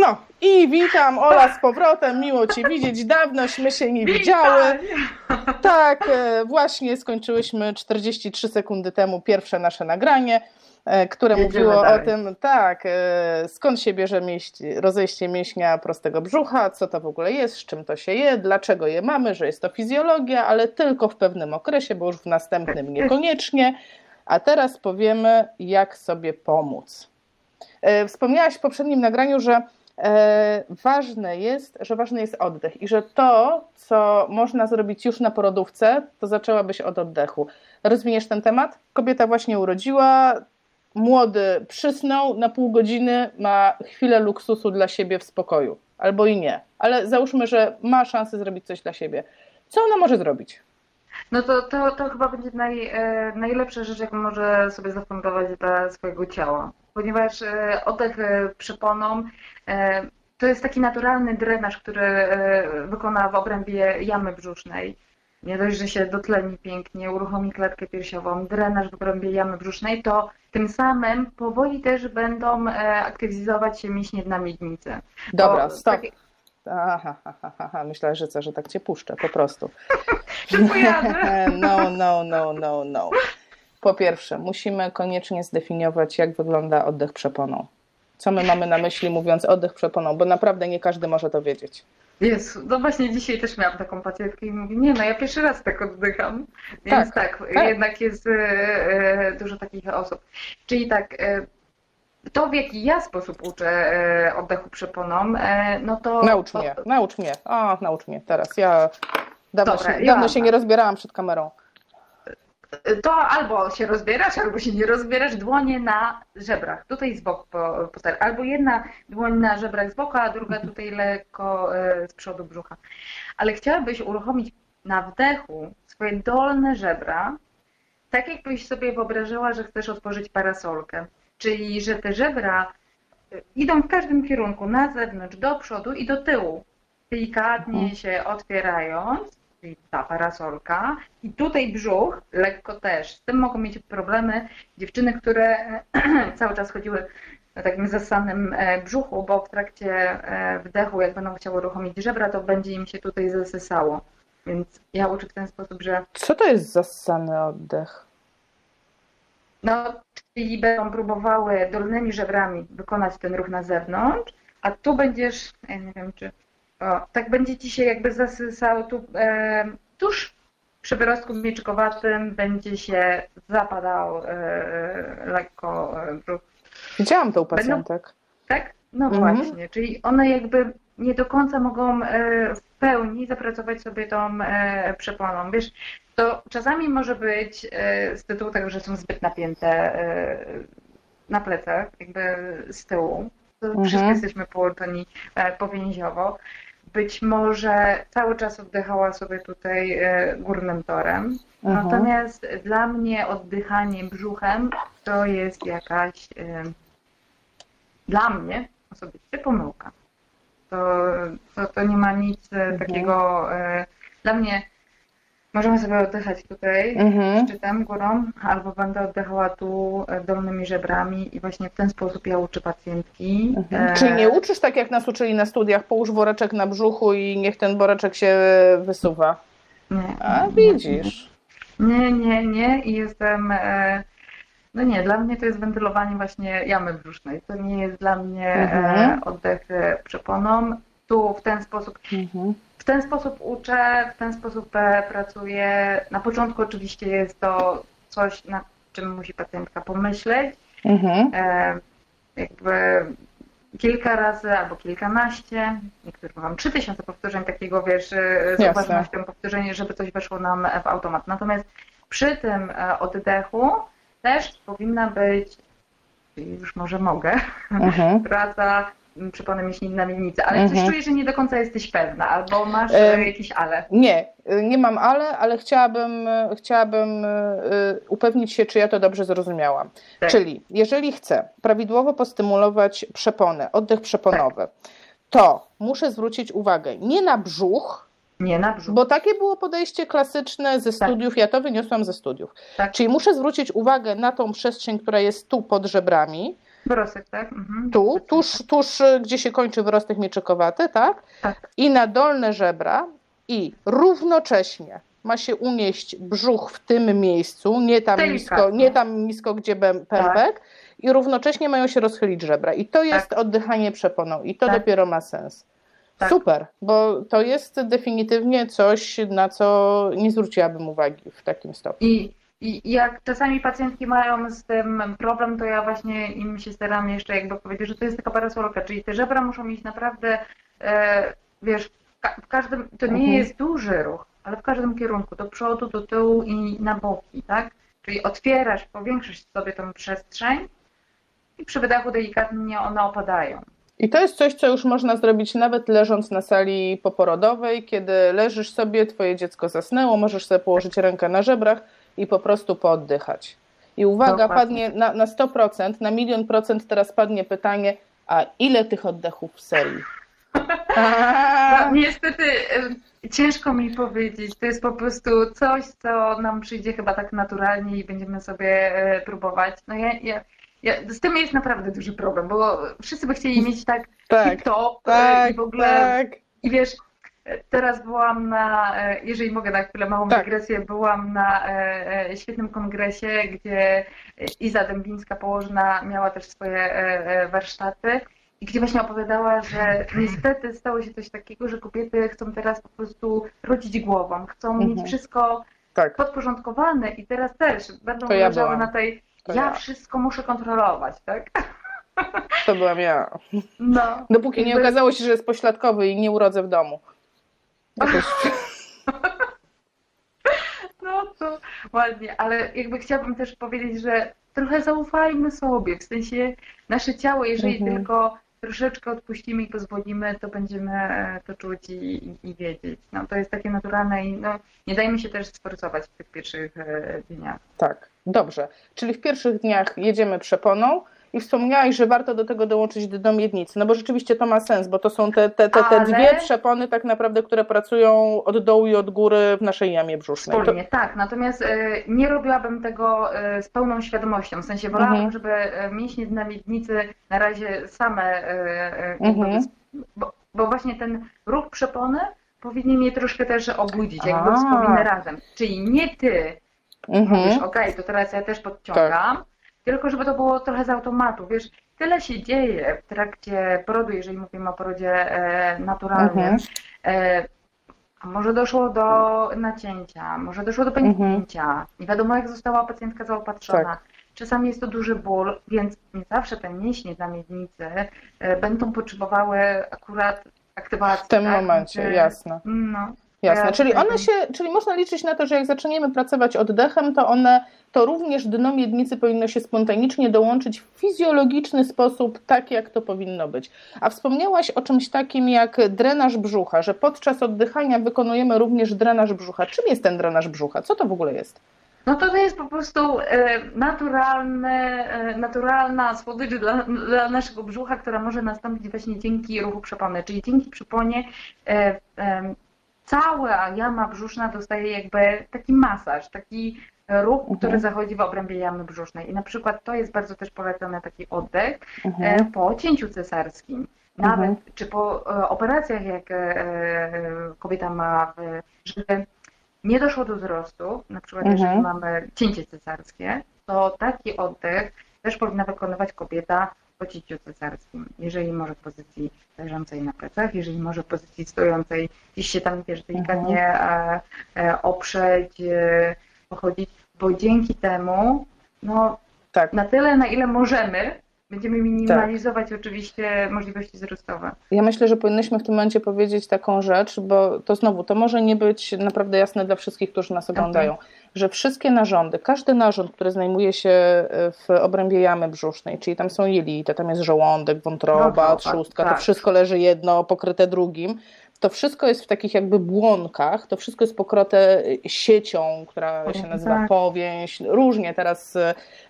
No i witam Ola z powrotem, miło Cię widzieć, dawnośmy się nie widziały. Tak, e, właśnie skończyłyśmy 43 sekundy temu pierwsze nasze nagranie, e, które Jedziemy mówiło dalej. o tym, tak, e, skąd się bierze mieść, rozejście mięśnia prostego brzucha, co to w ogóle jest, z czym to się je, dlaczego je mamy, że jest to fizjologia, ale tylko w pewnym okresie, bo już w następnym niekoniecznie. A teraz powiemy, jak sobie pomóc. Wspomniałaś w poprzednim nagraniu, że ważne jest, że ważny jest oddech i że to, co można zrobić już na porodówce, to zaczęłabyś od oddechu. Rozwiniesz ten temat? Kobieta właśnie urodziła, młody przysnął, na pół godziny ma chwilę luksusu dla siebie w spokoju. Albo i nie. Ale załóżmy, że ma szansę zrobić coś dla siebie. Co ona może zrobić? No to, to, to chyba będzie naj, e, najlepsza rzecz, jaką może sobie zafundować dla swojego ciała. Ponieważ e, oddech e, przeponą to jest taki naturalny drenaż, który wykona w obrębie jamy brzusznej. Nie dość, że się dotleni pięknie, uruchomi klatkę piersiową, drenaż w obrębie jamy brzusznej, to tym samym powoli też będą aktywizować się mięśnie dna miednicy. Dobra, Bo, stop. Tak... Aha, aha, aha, myślałam, że co, że tak cię puszczę, po prostu. no, no, no, no, no. Po pierwsze, musimy koniecznie zdefiniować, jak wygląda oddech przeponą. Co my mamy na myśli, mówiąc oddech przeponą, bo naprawdę nie każdy może to wiedzieć. Jest, no właśnie dzisiaj też miałam taką pacjentkę i mówi, nie no, ja pierwszy raz tak oddycham. Więc tak, tak, tak. jednak jest e, e, dużo takich osób. Czyli tak, e, to w jaki ja sposób uczę e, oddechu przeponą, e, no to... Naucz mnie, naucz mnie, o, naucz mnie teraz, ja dawno, Dobra, się, dawno się nie rozbierałam przed kamerą. To albo się rozbierasz, albo się nie rozbierasz, dłonie na żebrach, tutaj z boku poster. Albo jedna dłoń na żebrach z boku, a druga tutaj lekko e, z przodu brzucha. Ale chciałabyś uruchomić na wdechu swoje dolne żebra, tak jakbyś sobie wyobrażała, że chcesz otworzyć parasolkę. Czyli, że te żebra e, idą w każdym kierunku, na zewnątrz, do przodu i do tyłu. Delikatnie mhm. się otwierając, czyli ta parasolka. I tutaj brzuch, lekko też. Z tym mogą mieć problemy dziewczyny, które cały czas chodziły na takim zasanym e, brzuchu, bo w trakcie e, wdechu, jak będą chciały uruchomić żebra, to będzie im się tutaj zasysało. Więc ja uczę w ten sposób, że... Co to jest zasany oddech? No, czyli będą próbowały dolnymi żebrami wykonać ten ruch na zewnątrz, a tu będziesz, ja nie wiem czy o, tak będzie ci się jakby zasysał tu, e, tuż przy wyrostku mieczykowatym będzie się zapadał e, lekko e, brzuch. Widziałam to u pacjentek. Będą, tak? No mhm. właśnie, czyli one jakby nie do końca mogą e, w pełni zapracować sobie tą e, przeponą. Wiesz, to czasami może być e, z tytułu tego, że są zbyt napięte na plecach, jakby z tyłu. Mhm. Wszyscy jesteśmy połączeni powięziowo. Być może cały czas oddychała sobie tutaj górnym torem. Mhm. Natomiast dla mnie oddychanie brzuchem to jest jakaś dla mnie osobiście pomyłka to, to, to nie ma nic e, mhm. takiego. E, dla mnie możemy sobie oddychać tutaj mhm. szczytem, górą, albo będę oddychała tu e, dolnymi żebrami i właśnie w ten sposób ja uczę pacjentki. Mhm. Czyli nie uczysz tak, jak nas uczyli na studiach, połóż woreczek na brzuchu i niech ten woreczek się wysuwa. Nie. A widzisz. Nie, nie, nie. I jestem no nie, dla mnie to jest wentylowanie właśnie jamy brzusznej. To nie jest dla mnie mhm. E, oddech e, przeponą. Tu w ten sposób, mhm. w ten sposób uczę, w ten sposób e, pracuję. Na początku oczywiście jest to coś, nad czym musi pacjentka pomyśleć. Mhm. jakby kilka razy albo kilkanaście, niektórzy mówią trzy tysiące powtórzeń takiego, wiesz, z uważnością powtórzenie, żeby coś weszło nam w automat. Natomiast przy tym oddechu też powinna być, już może mogę, mhm. praca mięśni na miednicy, ale mhm. coś czuję, że nie do końca jesteś pewna, albo masz e, jakieś ale. Nie, nie mam ale, ale chciałabym, chciałabym e, upewnić się, czy ja to dobrze zrozumiałam. Tak. Czyli jeżeli chcę prawidłowo postymulować przepony, oddech przeponowy, tak. to muszę zwrócić uwagę nie na brzuch, nie na brzuch. Bo takie było podejście klasyczne ze tak. studiów, tak. ja to wyniosłam ze studiów. Tak. Czyli muszę zwrócić uwagę na tą przestrzeń, która jest tu pod żebrami, Wyrostek, tak? Mhm. Tu, tuż, tuż, gdzie się kończy wyrostek mieczykowaty, tak? Tak. I na dolne żebra i równocześnie ma się unieść brzuch w tym miejscu, nie tam Delikatnie. nisko, nie tam nisko gdzie pępek i równocześnie mają się rozchylić żebra. I to jest oddychanie przeponą i to Tak. dopiero ma sens. Tak. Super, bo to jest definitywnie coś, na co nie zwróciłabym uwagi w takim stopniu. I, I jak czasami pacjentki mają z tym problem, to ja właśnie im się staram jeszcze jakby powiedzieć, że to jest taka parasolka, czyli te żebra muszą mieć naprawdę, e, wiesz, w ka- w każdym, to nie Mhm. jest duży ruch, ale w każdym kierunku, do przodu, do tyłu i na boki, tak? Czyli otwierasz, powiększasz sobie tą przestrzeń i przy wydechu delikatnie one opadają. I to jest coś, co już można zrobić nawet leżąc na sali poporodowej, kiedy leżysz sobie, twoje dziecko zasnęło, możesz sobie położyć rękę na żebrach i po prostu pooddychać. I uwaga, Dokładnie. padnie na, na 100%, na milion procent teraz padnie pytanie, a ile tych oddechów w serii? No, niestety ciężko mi powiedzieć. To jest po prostu coś, co nam przyjdzie chyba tak naturalnie i będziemy sobie e, próbować. No ja, ja, ja, z tym jest naprawdę duży problem, bo wszyscy by chcieli mieć tak Tak, tip-top e, tak, i w ogóle tak. i wiesz, teraz byłam na, e, jeżeli mogę na chwilę małą Tak. dygresję, byłam na e, świetnym kongresie, gdzie Iza Dębińska położna miała też swoje warsztaty i gdzie właśnie opowiadała, że niestety stało się coś takiego, że kobiety chcą teraz po prostu rodzić głową, chcą Mhm. mieć wszystko tak. podporządkowane i teraz też będą To ja na tej To ja ja. wszystko muszę kontrolować, tak? To byłam ja. No. Dopóki nie okazało się, że jest pośladkowy i nie urodzę w domu. Jakoś... No to ładnie, ale jakby chciałabym też powiedzieć, że trochę zaufajmy sobie, w sensie nasze ciało, jeżeli Mhm. tylko troszeczkę odpuścimy i pozwolimy, to będziemy e, to czuć i, i, wiedzieć. No to jest takie naturalne i no, nie dajmy się też sforcować w tych pierwszych e, dniach. Tak, dobrze. Czyli w pierwszych dniach jedziemy przeponą i wspomniałaś, że warto do tego dołączyć dno miednicy, no bo rzeczywiście to ma sens, bo to są te, te, te, te Ale- dwie przepony tak naprawdę, które pracują od dołu i od góry w naszej jamie brzusznej. To, Wspólnie, tak. Natomiast e, nie robiłabym tego e, z pełną świadomością. W sensie wolałabym, Mhm. żeby e, mięśnie na miednicy na razie same Mhm. bo, bo właśnie ten ruch przepony powinien je troszkę też obudzić, jakby wspominę razem. Czyli nie ty mhm. mówisz, okej, to teraz ja też podciągam, tylko żeby to było trochę z automatu. Wiesz, tyle się dzieje w trakcie porodu, jeżeli mówimy o porodzie e, naturalnym. Mhm. E, a może doszło do nacięcia, może doszło do pęknięcia. Nie wiadomo, jak została pacjentka zaopatrzona. Mhm. Tak. Czasami jest to duży ból, więc nie zawsze te mięśnie dla miednicy e, będą potrzebowały akurat aktywacji. W tym tak? momencie, jasne. No. Jasne, Ja czyli tutaj one bym- się, czyli można liczyć na to, że jak zaczniemy pracować oddechem, to one, to również dno miednicy powinno się spontanicznie dołączyć w fizjologiczny sposób, tak jak to powinno być. A wspomniałaś o czymś takim jak drenaż brzucha, że podczas oddychania wykonujemy również drenaż brzucha. Czym jest ten drenaż brzucha? Co to w ogóle jest? No to jest po prostu e, naturalne, e, naturalna słodycz dla, dla naszego brzucha, która może nastąpić właśnie dzięki ruchu przepony. Czyli dzięki przeponie e, cała jama brzuszna dostaje jakby taki masaż, taki ruch, Mhm. który zachodzi w obrębie jamy brzusznej. I na przykład to jest bardzo też polecony taki oddech e, Mhm. po cięciu cesarskim. Nawet Mhm. czy po e, operacjach, jak e, e, kobieta ma, e, żeby nie doszło do wzrostu, na przykład Mhm. jeżeli mamy cięcie cesarskie, to taki oddech też powinna wykonywać kobieta po cięciu cesarskim. Jeżeli może w pozycji leżącej na plecach, jeżeli może w pozycji stojącej, gdzieś się tam wiesz, delikatnie Mhm. e, e, oprzeć, e, pochodzić, bo dzięki temu no, Tak. na tyle, na ile możemy, będziemy minimalizować oczywiście możliwości wzrostowe. Ja myślę, że powinnyśmy w tym momencie powiedzieć taką rzecz, bo to znowu, to może nie być naprawdę jasne dla wszystkich, którzy nas oglądają, że wszystkie narządy, każdy narząd, który znajduje się w obrębie jamy brzusznej, czyli tam są jelita, tam jest żołądek, wątroba, Wątroba, trzustka, to tak. wszystko leży jedno pokryte drugim, to wszystko jest w takich jakby błonkach, to wszystko jest pokrote siecią, która się nazywa tak. powięź, różnie teraz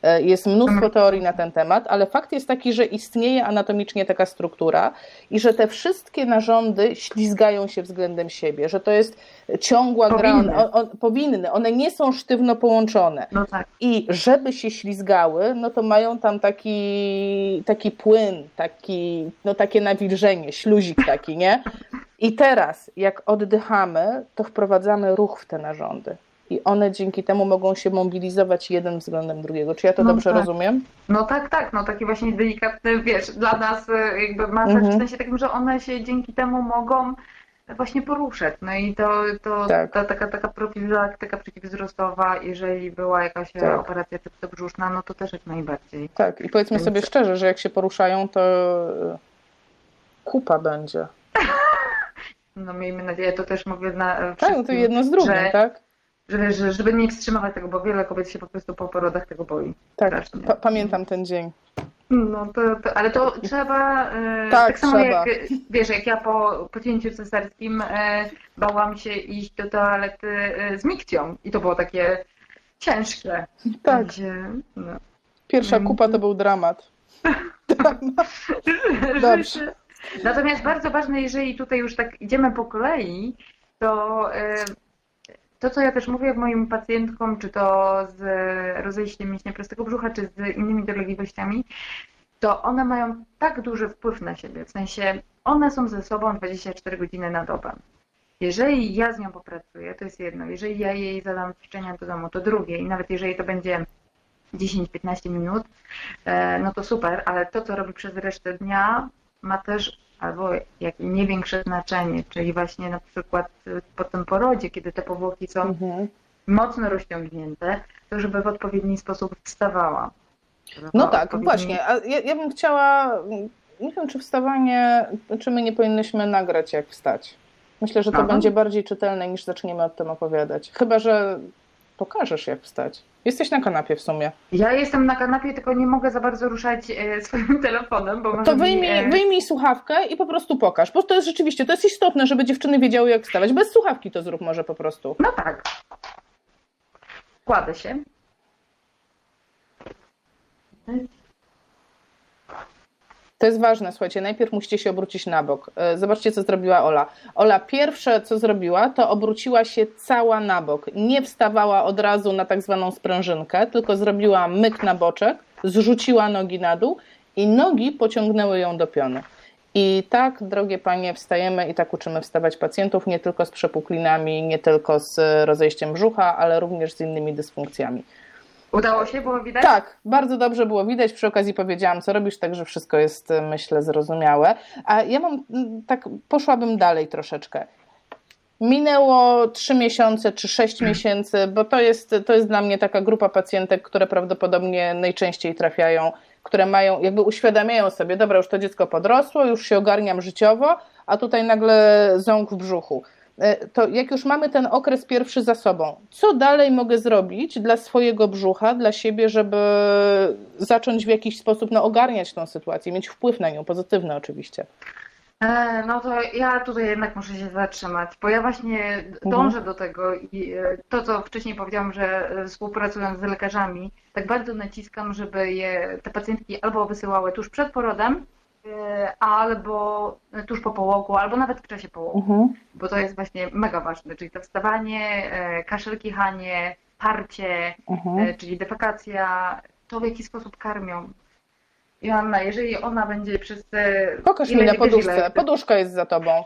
e, jest mnóstwo Mhm. teorii na ten temat, ale fakt jest taki, że istnieje anatomicznie taka struktura i że te wszystkie narządy ślizgają się względem siebie, że to jest ciągła gra, Powinny. on, on, powinny, one nie są sztywno połączone. No tak. I żeby się ślizgały, no to mają tam taki, taki płyn, taki, no takie nawilżenie, śluzik taki, nie? I teraz, jak oddychamy, to wprowadzamy ruch w te narządy. I one dzięki temu mogą się mobilizować jeden względem drugiego. Czy ja to No dobrze tak. rozumiem? No tak, tak, no taki właśnie delikatny, wiesz, dla nas e, jakby masaż Mhm. w sensie takim, że one się dzięki temu mogą właśnie poruszać. No i to, to Tak. ta, taka, taka profilaktyka przeciwwzrostowa, jeżeli była jakaś Tak. operacja brzuszna, no to też jak najbardziej. Tak. I powiedzmy Więc- sobie szczerze, że jak się poruszają, to e, kupa będzie. No miejmy nadzieję, to też mówię na e, Tak, no to jedno z drugim, że, tak? że, że, żeby nie wstrzymywać tego, bo wiele kobiet się po prostu po porodach tego boi. Tak, pa- pamiętam ten dzień. No to, to ale to trzeba. E, Tak, samo trzeba. jak wiesz, jak ja po, po cięciu cesarskim e, bałam się iść do toalety e, z mikcją i to było takie ciężkie. Tak, Gdzie, no. pierwsza Mhm. kupa to był dramat. Dobrze. Natomiast bardzo ważne, jeżeli tutaj już tak idziemy po kolei, to e, to, co ja też mówię moim pacjentkom, czy to z rozejściem mięśnia prostego brzucha, czy z innymi dolegliwościami, to one mają tak duży wpływ na siebie, w sensie one są ze sobą 24 godziny na dobę. Jeżeli ja z nią popracuję, to jest jedno. Jeżeli ja jej zadam ćwiczenia do domu, to drugie. I nawet jeżeli to będzie 10-15 minut, e, no to super, ale to, co robi przez resztę dnia, ma też albo jak i nie większe znaczenie, czyli właśnie na przykład y, po tym porodzie, kiedy te powłoki są Mhm. mocno rozciągnięte, to żeby w odpowiedni sposób wstawała. No tak, odpowiedni- właśnie. A ja, ja bym chciała, nie wiem czy wstawanie, czy my nie powinnyśmy nagrać jak wstać. Myślę, że to Aha. będzie bardziej czytelne niż zaczniemy o tym opowiadać. Chyba, że pokażesz jak wstać. Jesteś na kanapie w sumie. Ja jestem na kanapie, tylko nie mogę za bardzo ruszać e, swoim telefonem, bo To mi, wyjmij, e, wyjmij słuchawkę i po prostu pokaż, bo to jest rzeczywiście, to jest istotne, żeby dziewczyny wiedziały jak wstawać. Bez słuchawki to zrób może po prostu. No tak. Kładę się. To jest ważne, słuchajcie, najpierw musicie się obrócić na bok. E, Zobaczcie, co zrobiła Ola. Ola pierwsze, co zrobiła, to obróciła się cała na bok. Nie wstawała od razu na tak zwaną sprężynkę, tylko zrobiła myk na boczek, zrzuciła nogi na dół i nogi pociągnęły ją do piony. I tak, drogie panie, wstajemy i tak uczymy wstawać pacjentów, nie tylko z przepuklinami, nie tylko z rozejściem brzucha, ale również z innymi dysfunkcjami. Udało się, było widać? Tak, bardzo dobrze było widać. Przy okazji powiedziałam, co robisz, także wszystko jest, e, myślę, zrozumiałe. A ja mam mm, tak, poszłabym dalej troszeczkę. Minęło 3 miesiące czy 6 miesięcy, bo to jest, to jest dla mnie taka grupa pacjentek, które prawdopodobnie najczęściej trafiają, które mają, jakby uświadamiają sobie, dobra, już to dziecko podrosło, już się ogarniam życiowo, a tutaj nagle ząg w brzuchu. E, To jak już mamy ten okres pierwszy za sobą, co dalej mogę zrobić dla swojego brzucha, dla siebie, żeby zacząć w jakiś sposób no, ogarniać tą sytuację, mieć wpływ na nią, pozytywny oczywiście. E, No to ja tutaj jednak muszę się zatrzymać, bo ja właśnie dążę do tego i e, to, co wcześniej powiedziałam, że współpracując z lekarzami, tak bardzo naciskam, żeby je te pacjentki albo wysyłały tuż przed porodem, albo tuż po połogu, albo nawet w czasie połogu, Mhm. bo to jest właśnie mega ważne, czyli to wstawanie, e, kaszel, kichanie, parcie, Mhm. e, czyli defekacja, to w jaki sposób karmią. Joanna, jeżeli ona będzie przez te... Pokaż mi na poduszce. ile- Poduszka jest za tobą.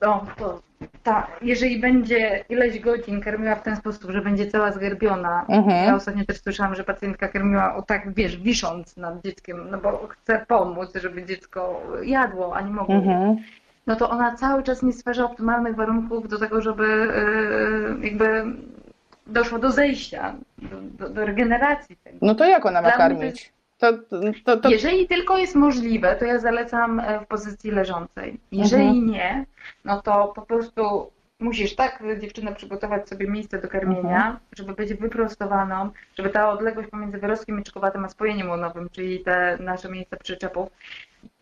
No, to ta, jeżeli będzie ileś godzin karmiła w ten sposób, że będzie cała zgarbiona. Mhm. Ja ostatnio też słyszałam, że pacjentka karmiła o tak, wiesz, wisząc nad dzieckiem, no bo chce pomóc, żeby dziecko jadło, a nie mogło. Mhm. No to ona cały czas nie stwarza optymalnych warunków do tego, żeby yy, jakby doszło do zejścia, do, do, do regeneracji tego. No to jak ona ma Dla karmić? To, to, to, Jeżeli tylko jest możliwe, to ja zalecam e, w pozycji leżącej. Jeżeli Mhm. nie, no to po prostu musisz tak dziewczynę przygotować sobie miejsce do karmienia, Mhm. żeby być wyprostowaną, żeby ta odległość pomiędzy wyrostkiem i czekowatym a spojeniem łonowym, czyli te nasze miejsca przyczepów,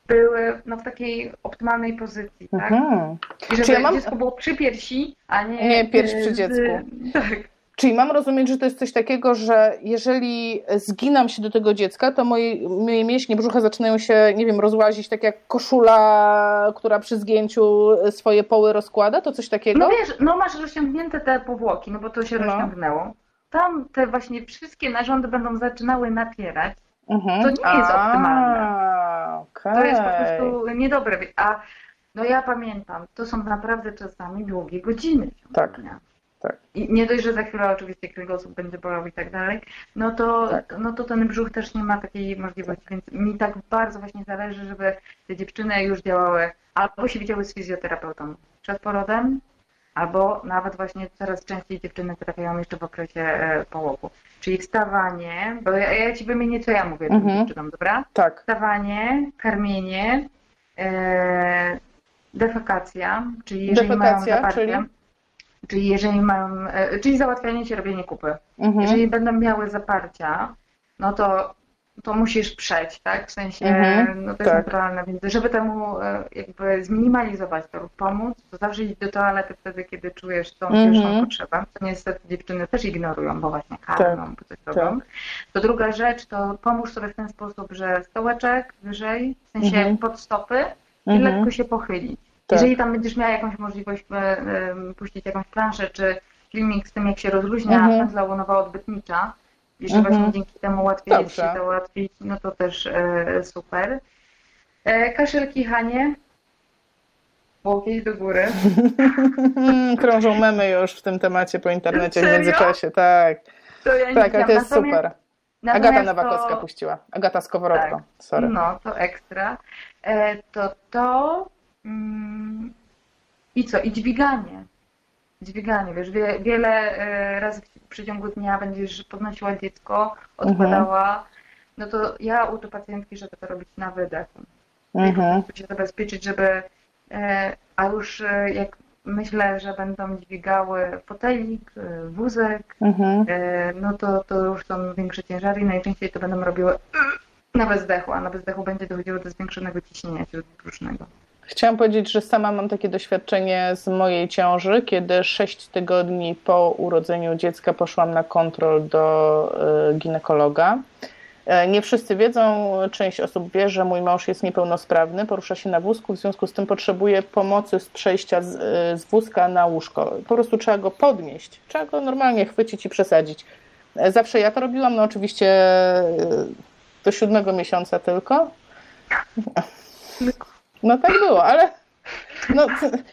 były no, w takiej optymalnej pozycji, tak? Mhm. I żeby ja mam- dziecko było przy piersi, a nie... Nie pierś e, przy z- dziecku. Tak. Czyli mam rozumieć, że to jest coś takiego, że jeżeli zginam się do tego dziecka, to moje, moje mięśnie brzucha zaczynają się, nie wiem, rozłazić tak jak koszula, która przy zgięciu swoje poły rozkłada? To coś takiego? No wiesz, no masz rozciągnięte te powłoki, no bo to się No. rozciągnęło. Tam te właśnie wszystkie narządy będą zaczynały napierać. Mhm. to nie jest optymalne. A, To jest po prostu niedobre. A no ja pamiętam, to są naprawdę czasami długie godziny Tak. dnia. Tak. I nie dość, że za chwilę oczywiście kręgosłup będzie bolał i tak dalej, no to, Tak. no to ten brzuch też nie ma takiej możliwości, więc mi tak bardzo właśnie zależy, żeby te dziewczyny już działały, albo się widziały z fizjoterapeutą przed porodem, albo nawet właśnie coraz częściej dziewczyny trafiają jeszcze w okresie e, połogu. Czyli wstawanie, bo ja, ja Ci wymienię, co ja mówię Mhm. dziewczynom, dobra? Tak. Wstawanie, karmienie, e, defekacja, czyli jeżeli Defekacja, mają zaparcie, czyli? Czyli jeżeli mają, e, czyli załatwianie się, robienie kupy. Mhm. Jeżeli będą miały zaparcia, no to, to musisz przeć, tak? W sensie, Mhm, no to jest tak. naturalne, więc żeby temu e, jakby zminimalizować to lub pomóc, to zawsze idź do toalety wtedy, kiedy czujesz tą Mhm. pierwszą potrzebę, co niestety dziewczyny też ignorują, bo właśnie karmią, bo coś robią. To druga rzecz, to pomóż sobie w ten sposób, że stołeczek wyżej, w sensie Mhm. pod stopy i Mhm. lekko się pochylić. Tak. Jeżeli tam będziesz miała jakąś możliwość e, e, puścić jakąś planszę, czy filmik z tym, jak się rozluźnia Mhm. pędzla łonowa odbytnicza, i że Mhm. właśnie dzięki temu łatwiej jest Dobrze. się załatwić, no to też e, super. E, kaszel, kichanie, łokieć do góry. Krążą memy już w tym temacie po internecie w Serio? międzyczasie, tak. To ja nie Tak, ale to jest Natomiast- super. Agata Nowakowska to- puściła. Agata Skowronko, Tak. sorry. No, to ekstra. E, to to i co? I dźwiganie. Dźwiganie, wiesz, wie, wiele e, razy w przeciągu dnia będziesz podnosiła dziecko, odkładała. No to ja uczę pacjentki, żeby to robić na wydechu. Mhm. prostu się zabezpieczyć, żeby, e, a już e, jak myślę, że będą dźwigały fotelik, wózek, Mhm. No to, to już są większe ciężary i najczęściej to będą robiły na bezdechu, a na bezdechu będzie dochodziło do zwiększonego ciśnienia śródbrzusznego. Chciałam powiedzieć, że sama mam takie doświadczenie z mojej ciąży, kiedy 6 tygodni po urodzeniu dziecka poszłam na kontrol do e, ginekologa. E, Nie wszyscy wiedzą, część osób wie, że mój mąż jest niepełnosprawny, porusza się na wózku, w związku z tym potrzebuje pomocy z przejścia z, e, z wózka na łóżko. Po prostu trzeba go podnieść, trzeba go normalnie chwycić i przesadzić. E, Zawsze ja to robiłam, no oczywiście e, do siódmego miesiąca tylko. No tak było, ale no,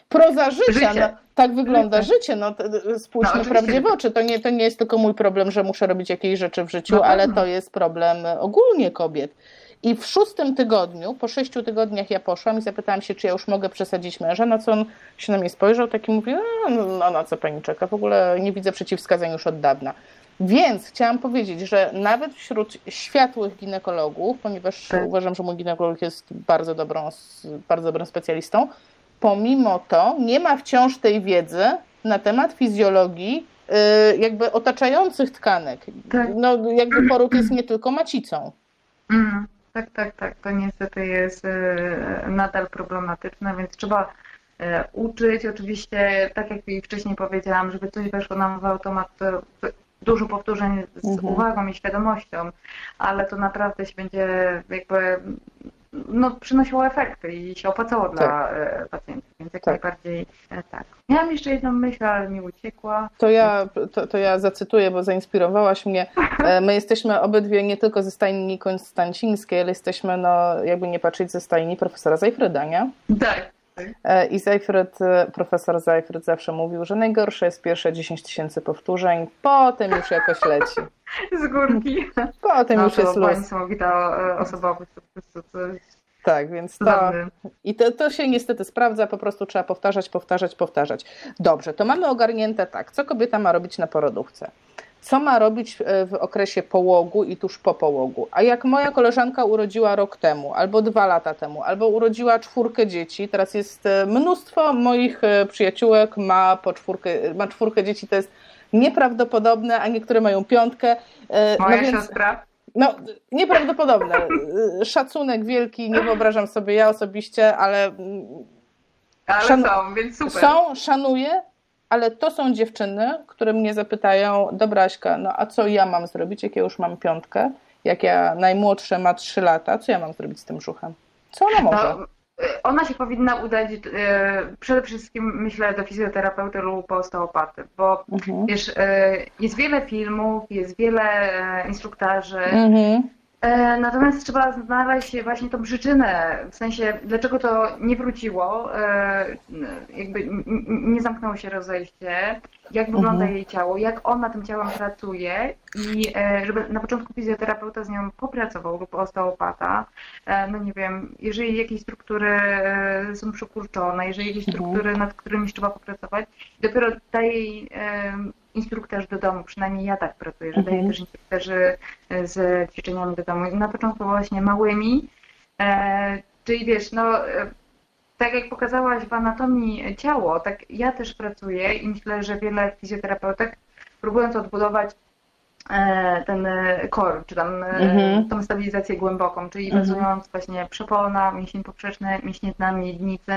proza życia, no, tak wygląda życie. No, No, spójrzmy oczywiście. prawdzie w oczy. To nie, to nie jest tylko mój problem, że muszę robić jakieś rzeczy w życiu, Na ale pewno. to jest problem ogólnie kobiet. I w szóstym tygodniu, po sześciu tygodniach ja poszłam i zapytałam się, czy ja już mogę przesadzić męża, na co on się na mnie spojrzał, taki mówi, no, no na co pani czeka, w ogóle nie widzę przeciwwskazań już od dawna. Więc chciałam powiedzieć, że nawet wśród światłych ginekologów, ponieważ Tak. uważam, że mój ginekolog jest bardzo, dobrą, bardzo dobrym specjalistą, pomimo to nie ma wciąż tej wiedzy na temat fizjologii y, jakby otaczających tkanek. Tak. No, jakby poród jest nie tylko macicą. Mm, tak, tak, tak. To niestety jest e, nadal problematyczne, więc trzeba e, uczyć. Oczywiście, tak jak wcześniej powiedziałam, żeby coś weszło nam w automat, to to dużo powtórzeń z Mhm. uwagą i świadomością, ale to naprawdę się będzie jakby no, przynosiło efekty i się opłacało dla e, pacjentów, więc jak Tak. najbardziej e, tak. Miałam jeszcze jedną myśl, ale mi uciekła. To ja, to, to ja zacytuję, bo zainspirowałaś mnie. E, My jesteśmy obydwie nie tylko ze stajni konstancińskiej, ale jesteśmy, no, jakby nie patrzeć, ze stajni profesora Zajfryda, nie? Tak. E, I Zajfryd, e, profesor Zajfryd zawsze mówił, że najgorsze jest pierwsze 10 tysięcy powtórzeń, potem już jakoś leci. Z górki. Potem No już jest luz. niesamowita e, osobowość, to po prostu coś Tak, więc to. I to, to się niestety sprawdza, po prostu trzeba powtarzać, powtarzać, powtarzać. Dobrze, to mamy ogarnięte tak, co kobieta ma robić na porodówce. Co ma robić e, w okresie połogu i tuż po połogu? A jak moja koleżanka urodziła rok temu, albo dwa lata temu, albo urodziła czwórkę dzieci, teraz jest e, mnóstwo moich e, przyjaciółek ma po czwórkę, ma czwórkę dzieci, to jest nieprawdopodobne, a niektóre mają piątkę. E, Moja no więc, siostra. No, nieprawdopodobne. Szacunek wielki, nie wyobrażam sobie ja osobiście, ale. Ale szan... są, więc super. Są, szanuję, ale to są dziewczyny, które mnie zapytają, dobra Aśka, no a co ja mam zrobić, jak ja już mam piątkę, jak ja najmłodsze ma trzy lata, co ja mam zrobić z tym brzuchem? Co ona może? No, ona się powinna udać e, przede wszystkim, myślę, do fizjoterapeuty lub osteopaty, bo mhm. wiesz, e, jest wiele filmów, jest wiele e, instruktarzy, mhm. E, natomiast trzeba znaleźć właśnie tą przyczynę, w sensie dlaczego to nie wróciło, e, jakby nie zamknęło się rozejście, jak wygląda mhm. jej ciało, jak ona tym ciałem pracuje? I e, żeby na początku fizjoterapeuta z nią popracował lub osteopata, no nie wiem, jeżeli jakieś struktury są przykurczone, jeżeli jakieś mhm. struktury, nad którymi trzeba popracować, dopiero daje instruktor do domu, przynajmniej ja tak pracuję, że mhm. daję też instruktorzy e, z ćwiczeniami do domu. Na początku właśnie małymi, e, czyli wiesz, no e, tak jak pokazałaś w anatomii ciało, tak ja też pracuję i myślę, że wiele fizjoterapeutek próbując odbudować ten core, czy tam e, mhm. tą stabilizację głęboką, czyli mhm. bazując właśnie przepona, mięsień poprzeczny, mięśnie dna, miednicy.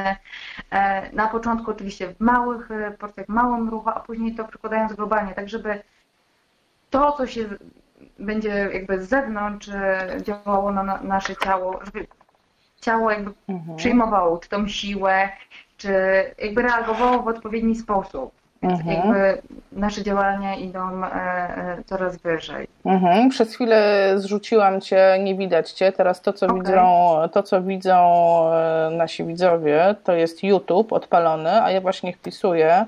E, na początku oczywiście w małych porcjach, małym ruchu, a później to przekładając globalnie, tak żeby to, co się będzie jakby z zewnątrz działało na nasze ciało, żeby ciało jakby mhm. przyjmowało czy tą siłę, czy jakby reagowało w odpowiedni sposób. Mhm. Jakby nasze działania idą e, e, coraz wyżej. Mhm. Przez chwilę zrzuciłam cię, nie widać cię. Teraz to, co okay. widzą, to, co widzą e, nasi widzowie, to jest YouTube odpalony, a ja właśnie wpisuję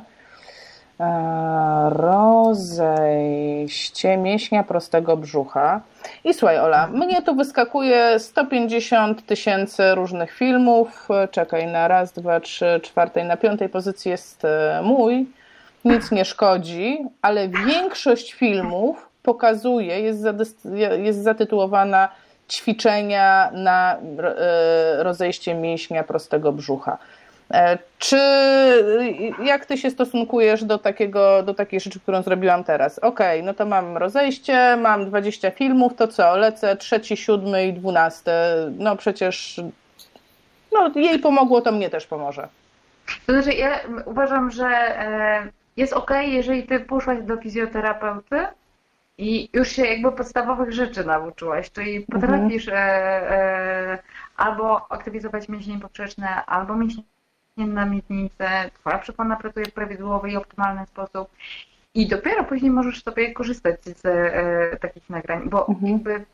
rozejście mięśnia prostego brzucha. I słuchaj, Ola, mnie tu wyskakuje 150 tysięcy różnych filmów. Czekaj, na raz, dwa, trzy, czwartej, na piątej pozycji jest mój nic nie szkodzi, ale większość filmów pokazuje, jest, jest zatytułowana ćwiczenia na e, rozejście mięśnia prostego brzucha. E, czy jak ty się stosunkujesz do, takiego, do takiej rzeczy, którą zrobiłam teraz? Okej, okay, no to mam rozejście, mam 20 filmów, to co? Lecę trzeci, siódmy i dwunasty. No przecież no, jej pomogło, to mnie też pomoże. To znaczy, ja uważam, że e, jest ok, jeżeli ty poszłaś do fizjoterapeuty i już się jakby podstawowych rzeczy nauczyłaś, czyli mhm. potrafisz mhm. e, e, albo aktywizować mięśnie poprzeczne, albo mięśnie na miednicę, twoja przepona pracuje w prawidłowy i optymalny sposób i dopiero później możesz sobie korzystać z e, takich nagrań, bo mhm. jakby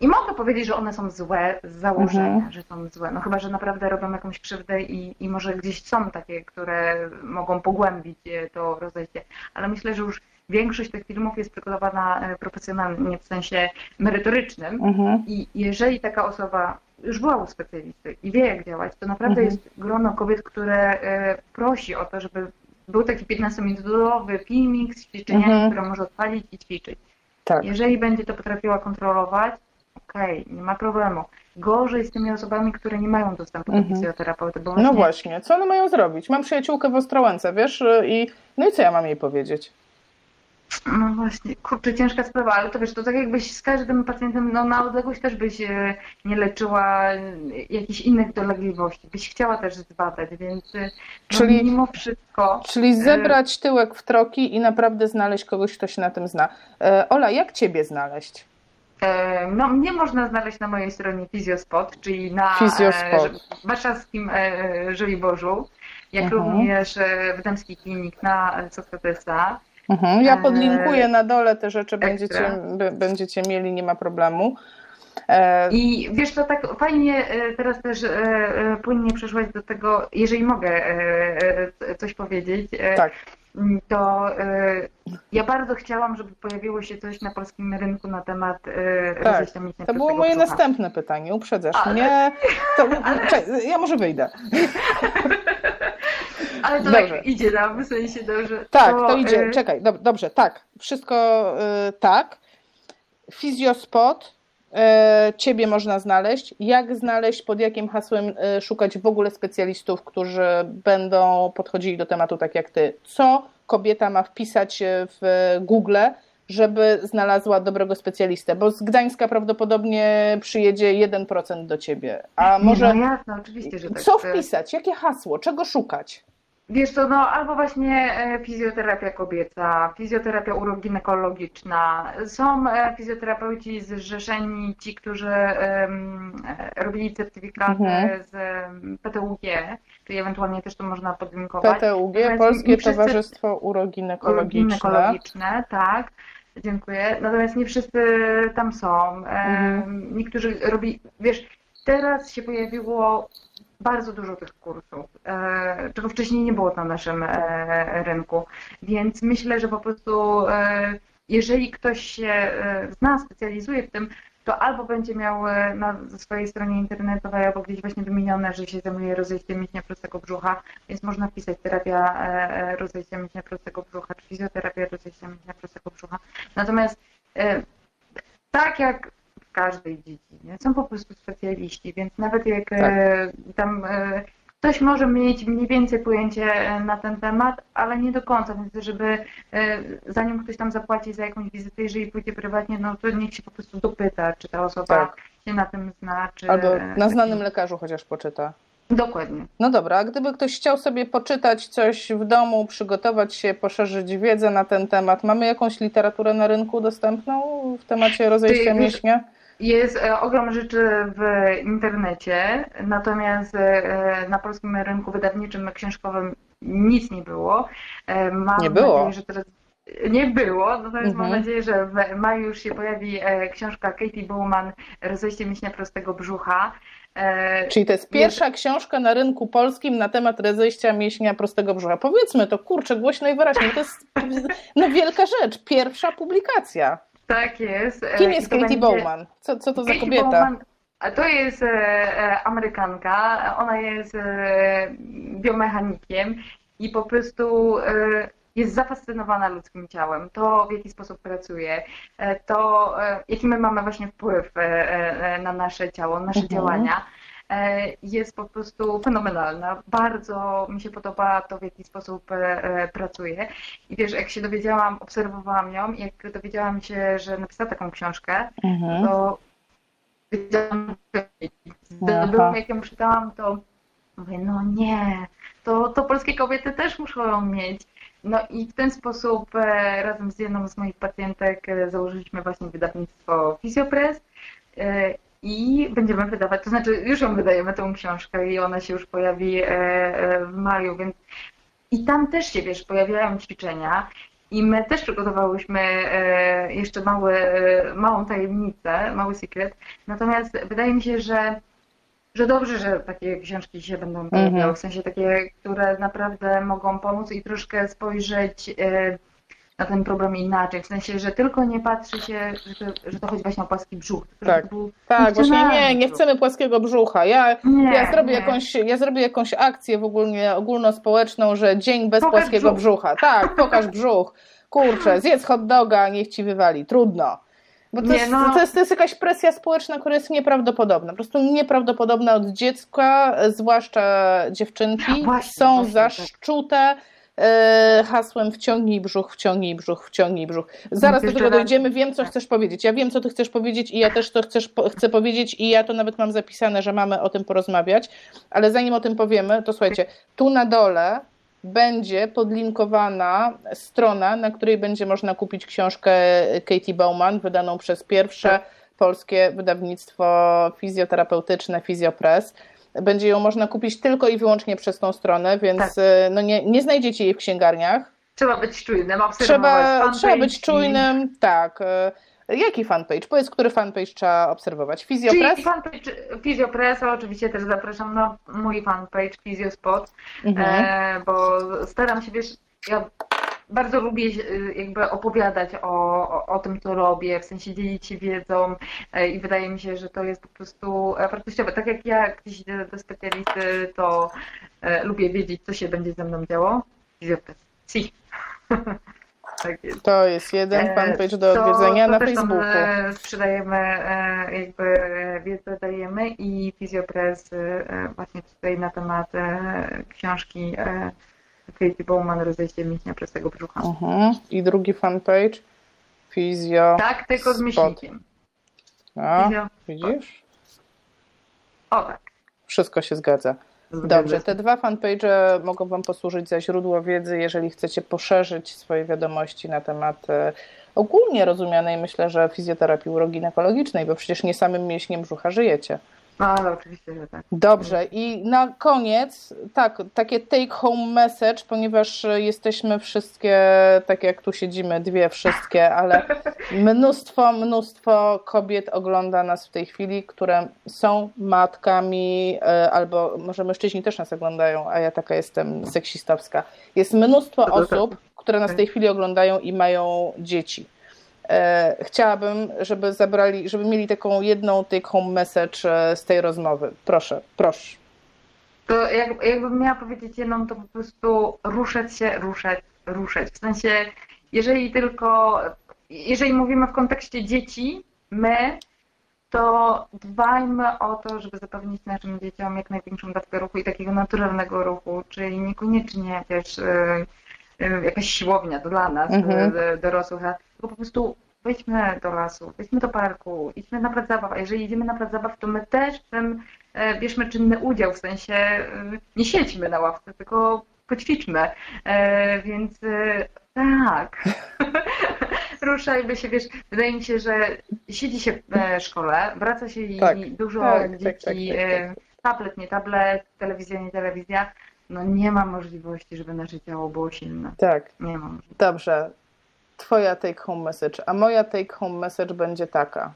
i mogę powiedzieć, że one są złe z założenia, mhm. że są złe. No chyba, że naprawdę robią jakąś krzywdę i, i może gdzieś są takie, które mogą pogłębić e, to rozejście. Ale myślę, że już większość tych filmów jest przygotowana e, profesjonalnie, w sensie merytorycznym. Mhm. I jeżeli taka osoba już była u specjalisty i wie, jak działać, to naprawdę mhm. jest grono kobiet, które e, prosi o to, żeby był taki 15-minutowy filmik z ćwiczeniami, mhm. które może odpalić i ćwiczyć. Tak. Jeżeli będzie to potrafiła kontrolować, okej, okay, nie ma problemu. Gorzej z tymi osobami, które nie mają dostępu mhm. do fizjoterapeuty. Bo no właśnie... No właśnie, co one mają zrobić? Mam przyjaciółkę w Ostrołęce, wiesz, i no i co ja mam jej powiedzieć? No właśnie, kurczę, ciężka sprawa, ale to wiesz, to tak jakbyś z każdym pacjentem no, na odległość też byś e, nie leczyła jakichś innych dolegliwości, byś chciała też zbadać, więc e, no, czyli, mimo wszystko... Czyli e, zebrać tyłek w troki i naprawdę znaleźć kogoś, kto się na tym zna. Ola, jak Ciebie znaleźć? No, mnie można znaleźć na mojej stronie Fizjospot, czyli na Fizjospot. E, warszawskim e, Żoliborzu, jak mhm. również e, w Damskiej Klinik na Sokratesa. Mhm. Ja podlinkuję na dole te rzeczy, będziecie, będziecie mieli, nie ma problemu. I wiesz, to tak fajnie teraz też płynnie przeszłaś do tego, jeżeli mogę coś powiedzieć. Tak to y, ja bardzo chciałam, żeby pojawiło się coś na polskim rynku na temat y, tak, To było moje brzucha. następne pytanie, uprzedzasz Ale... mnie. To, ja może wyjdę. Ale to dobrze. tak idzie nam, w sensie dobrze. Tak, to, to idzie, y... czekaj, dobrze, tak, wszystko tak. Fizjospot, ciebie można znaleźć. Jak znaleźć, pod jakim hasłem e, szukać w ogóle specjalistów, którzy będą podchodzili do tematu tak jak ty? Co kobieta ma wpisać w Google, żeby znalazła dobrego specjalistę? Bo z Gdańska prawdopodobnie przyjedzie 1% do ciebie. A może. No jasne, oczywiście, że tak. Co wpisać? Jakie hasło? Czego szukać? Wiesz co, no albo właśnie e, fizjoterapia kobieca, fizjoterapia uroginekologiczna. Są e, fizjoterapeuci zrzeszeni, ci, którzy um, robili certyfikaty mhm. z PTUG, czyli ewentualnie też to można podlinkować. PTUG, Natomiast Polskie. Towarzystwo Uroginekologiczne. Uroginekologiczne, tak. Dziękuję. Natomiast nie wszyscy tam są. Mhm. Niektórzy robi, wiesz, teraz się pojawiło bardzo dużo tych kursów, e, czego wcześniej nie było na naszym e, rynku. Więc myślę, że po prostu e, jeżeli ktoś się zna, specjalizuje w tym, to albo będzie miał na swojej stronie internetowej, albo gdzieś właśnie wymienione, że się zajmuje rozejściem mięśnia prostego brzucha, więc można wpisać terapia rozejścia mięśnia prostego brzucha, czy fizjoterapia rozejścia mięśnia prostego brzucha. Natomiast tak jak w każdej dziedzinie. Są po prostu specjaliści, więc nawet jak tak. E, tam e, ktoś może mieć mniej więcej pojęcie e, na ten temat, ale nie do końca, więc żeby zanim ktoś tam zapłaci za jakąś wizytę, jeżeli pójdzie prywatnie, no to niech się po prostu dopyta, czy ta osoba tak. się na tym zna, czy... Albo na znanym lekarzu chociaż poczyta. Dokładnie. No dobra, a gdyby ktoś chciał sobie poczytać coś w domu, przygotować się, poszerzyć wiedzę na ten temat, mamy jakąś literaturę na rynku dostępną w temacie rozejścia mięśnia? Jest e, ogrom rzeczy w internecie, natomiast e, na polskim rynku wydawniczym, książkowym nic nie było. E, mam nie było. Nadzieję, że teraz nie było, natomiast mhm. mam nadzieję, że w maju już się pojawi książka Katie Bowman Rozejście mięśnia prostego brzucha. Czyli to jest pierwsza jest... książka na rynku polskim na temat rozejścia mięśnia prostego brzucha. Powiedzmy to, kurczę, głośno i wyraźnie. To jest no, wielka rzecz. Pierwsza publikacja. Tak jest. Kim jest Katie będzie... Bowman? Co, co to Katie za kobieta? Bowman, to jest e, e, Amerykanka. Ona jest e, biomechanikiem i po prostu jest zafascynowana ludzkim ciałem, to w jaki sposób pracuje, to jaki my mamy właśnie wpływ na nasze ciało, nasze mhm. działania. E, jest po prostu fenomenalna. Bardzo mi się podoba to, w jaki sposób e, pracuje. I wiesz, jak się dowiedziałam, obserwowałam ją i jak dowiedziałam się, że napisała taką książkę, mhm. to wiedziałam, że jak ją czytałam, to mówię, no nie, to, to polskie kobiety też muszą ją mieć. No i w ten sposób e, razem z jedną z moich pacjentek założyliśmy właśnie wydawnictwo Physiopress i będziemy wydawać, to znaczy już ją wydajemy tą książkę i ona się już pojawi e, e, w maju, więc i tam też się, wiesz, pojawiają ćwiczenia i my też przygotowałyśmy e, jeszcze mały, małą tajemnicę, mały sekret, natomiast wydaje mi się, że że dobrze, że takie książki się będą pojawiały, mm -hmm. w sensie takie, które naprawdę mogą pomóc i troszkę spojrzeć na ten problem inaczej, w sensie, że tylko nie patrzy się, że to, że to chodzi właśnie o płaski brzuch. Tak, tak właśnie nie, nie chcemy płaskiego brzucha. Ja, nie, ja, zrobię jakąś, ja zrobię jakąś akcję w ogólnie ogólnospołeczną, że dzień bez pokaż płaskiego brzuch. brzucha. Tak, pokaż brzuch. Kurczę, zjedz hot doga, niech ci wywali. Trudno. Bo to, nie, jest, no. to, jest, to jest jakaś presja społeczna, która jest nieprawdopodobna. Po prostu nieprawdopodobna od dziecka, zwłaszcza dziewczynki, właśnie, są właśnie, tak. zaszczute. Tak hasłem wciągnij brzuch, wciągnij brzuch, wciągnij brzuch. Zaraz do tego dojdziemy, wiem co chcesz powiedzieć. Ja wiem co ty chcesz powiedzieć i ja też to chcesz, chcę powiedzieć i ja to nawet mam zapisane, że mamy o tym porozmawiać, ale zanim o tym powiemy, to słuchajcie, tu na dole będzie podlinkowana strona, na której będzie można kupić książkę Katie Bauman, wydaną przez pierwsze tak. polskie wydawnictwo fizjoterapeutyczne Fizjopress. Będzie ją można kupić tylko i wyłącznie przez tą stronę, więc tak. E, no nie, nie znajdziecie jej w księgarniach. Trzeba być czujnym, trzeba, trzeba być czujnym, tak. E, jaki fanpage? Powiedz, który fanpage trzeba obserwować? Fizjopress? Czyli fanpage Fizjopressa, oczywiście też zapraszam na mój fanpage Fizjospot, mhm. e, bo staram się, wiesz, ja bardzo lubię y, jakby opowiadać o, o, o, tym, co robię, w sensie dzielić się wiedzą e, i wydaje mi się, że to jest po prostu e, wartościowe. Tak jak ja gdzieś idę do specjalisty, to e, lubię wiedzieć, co się będzie ze mną działo. Si. tak jest. To jest jeden fanpage do to, odwiedzenia to na Facebooku. sprzedajemy, jakby wiedzę dajemy i Fizjopress właśnie tutaj na temat książki Katie Bowman, rozejście mięśnia prostego brzucha. Uh-huh. I drugi fanpage? Fizjo. Tak, tylko z myślnikiem. A, Fizjo. widzisz? O tak. Wszystko się zgadza. Dobrze, te dwa fanpage mogą Wam posłużyć za źródło wiedzy, jeżeli chcecie poszerzyć swoje wiadomości na temat e, ogólnie rozumianej, myślę, że fizjoterapii uroginekologicznej, bo przecież nie samym mięśniem brzucha żyjecie. No ale oczywiście, że tak. Dobrze, i na koniec, tak, takie take home message, ponieważ jesteśmy wszystkie, tak jak tu siedzimy, dwie wszystkie, ale mnóstwo, mnóstwo kobiet ogląda nas w tej chwili, które są matkami, e, albo może mężczyźni też nas oglądają, a ja taka jestem seksistowska. Jest mnóstwo osób, które nas w tej chwili oglądają i mają dzieci. E, Chciałabym, żeby zabrali, żeby mieli taką jedną take home message e, z tej rozmowy. Proszę, proszę. To jak, jakbym miała powiedzieć jedną, to po prostu ruszać się, ruszać, ruszać. W sensie, jeżeli tylko, jeżeli mówimy w kontekście dzieci, my, to dbajmy o to, żeby zapewnić naszym dzieciom jak największą dawkę ruchu i takiego naturalnego ruchu, czyli niekoniecznie też y, y, jakaś siłownia dla nas, Mhm. y, dorosłych, a tylko po prostu wejdźmy do lasu, wejdźmy do parku, idźmy na plac zabaw, a jeżeli idziemy na plac zabaw, to my też w tym bierzmy czynny udział, w sensie nie siedźmy na ławce, tylko poćwiczmy. Więc tak, ruszajmy się, wiesz, wydaje mi się, że siedzi się w e, szkole, wraca się i Tak, dużo tak, tak, dzieci, tak, tak, tak. e, tablet, nie tablet, telewizja, nie telewizja, no nie ma możliwości, żeby nasze ciało było silne. Tak, Nie ma możliwości. dobrze. Twoja take home message, a moja take home message będzie taka.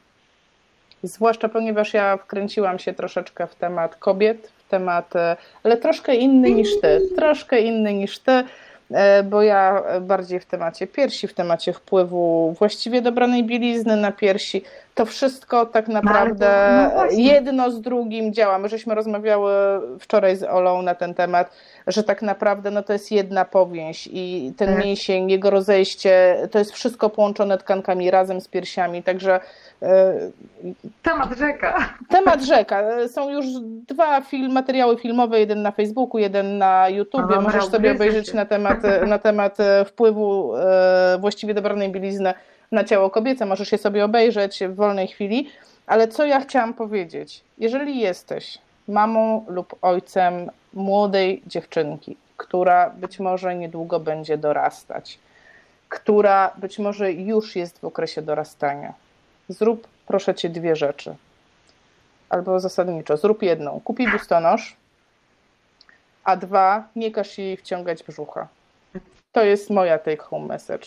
Zwłaszcza ponieważ ja wkręciłam się troszeczkę w temat kobiet, w temat, e, ale troszkę inny niż ty, troszkę inny niż ty, e, bo ja bardziej w temacie piersi, w temacie wpływu właściwie dobranej bielizny na piersi. To wszystko tak naprawdę no jedno z drugim działa. My żeśmy rozmawiały wczoraj z Olą na ten temat, że tak naprawdę no to jest jedna powięź i ten Tak. mięsień, jego rozejście, to jest wszystko połączone tkankami razem z piersiami, także e, Temat rzeka. temat rzeka. Są już dwa film, materiały filmowe, jeden na Facebooku, jeden na YouTubie. No Możesz sobie obejrzeć na temat, na temat e, wpływu e, właściwie dobranej bielizny na ciało kobiece. Możesz je sobie obejrzeć w wolnej chwili. Ale co ja chciałam powiedzieć? Jeżeli jesteś mamą lub ojcem młodej dziewczynki, która być może niedługo będzie dorastać, która być może już jest w okresie dorastania, zrób proszę cię dwie rzeczy. Albo zasadniczo, zrób jedną. Kupi biustonosz, a dwa, nie każ jej wciągać brzucha. To jest moja take home message.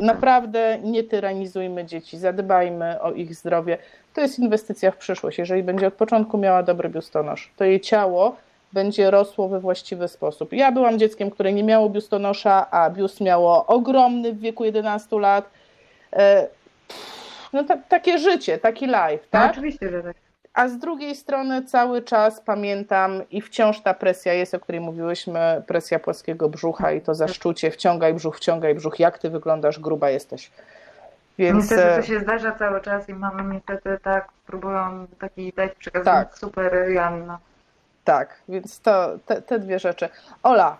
Naprawdę nie tyranizujmy dzieci, zadbajmy o ich zdrowie. To jest inwestycja w przyszłość. Jeżeli będzie od początku miała dobry biustonosz, to jej ciało będzie rosło we właściwy sposób. Ja byłam dzieckiem, które nie miało biustonosza, a biust miało ogromny w wieku 11 lat. E, No ta, takie życie, taki life, No, tak? oczywiście, że tak. A z drugiej strony cały czas pamiętam i wciąż ta presja jest, o której mówiłyśmy, presja płaskiego brzucha i to zaszczucie, wciągaj brzuch, wciągaj brzuch, jak ty wyglądasz, gruba jesteś. Więc Niestety e, to się zdarza cały czas i mamy niestety tak, próbują taki dać przekaz Tak. super Joanna. tak, więc to te, te dwie rzeczy. Ola,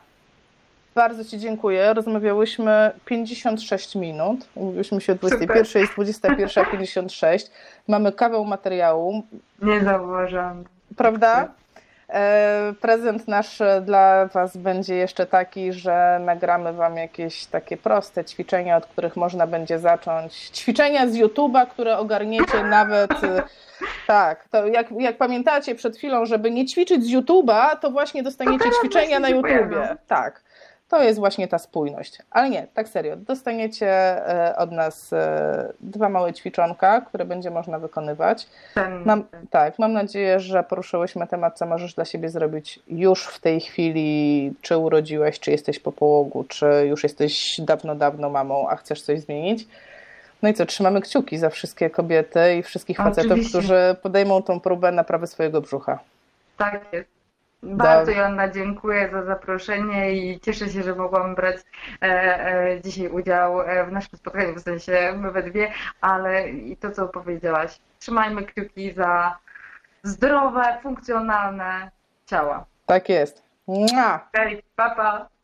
bardzo Ci dziękuję. Rozmawiałyśmy 56 minut. Mówiłyśmy się o 21, jest 21.56. Mamy kawał materiału. Nie zauważyłam. prawda? E, Prezent nasz dla Was będzie jeszcze taki, że nagramy Wam jakieś takie proste ćwiczenia, od których można będzie zacząć. Ćwiczenia z YouTube'a, które ogarniecie nawet. e, Tak, to jak, jak pamiętacie przed chwilą, żeby nie ćwiczyć z YouTube'a, to właśnie dostaniecie teraz ćwiczenia na YouTubie. pojawią. Tak. To jest właśnie ta spójność. Ale nie, tak serio. Dostaniecie e, od nas e, dwa małe ćwiczonka, które będzie można wykonywać. Mam, tak, mam nadzieję, że poruszyłyśmy temat, co możesz dla siebie zrobić już w tej chwili, czy urodziłeś, czy jesteś po połogu, czy już jesteś dawno, dawno mamą, a chcesz coś zmienić. No i co, trzymamy kciuki za wszystkie kobiety i wszystkich facetów, Oczywiście. którzy podejmą tą próbę naprawy swojego brzucha. Tak jest. Bardzo. Joanna dziękuję za zaproszenie i cieszę się, że mogłam brać e, e, dzisiaj udział e, w naszym spotkaniu, w sensie my we dwie, ale i to, co powiedziałaś. Trzymajmy kciuki za zdrowe, funkcjonalne ciała. Tak jest. Mua! Hej, papa!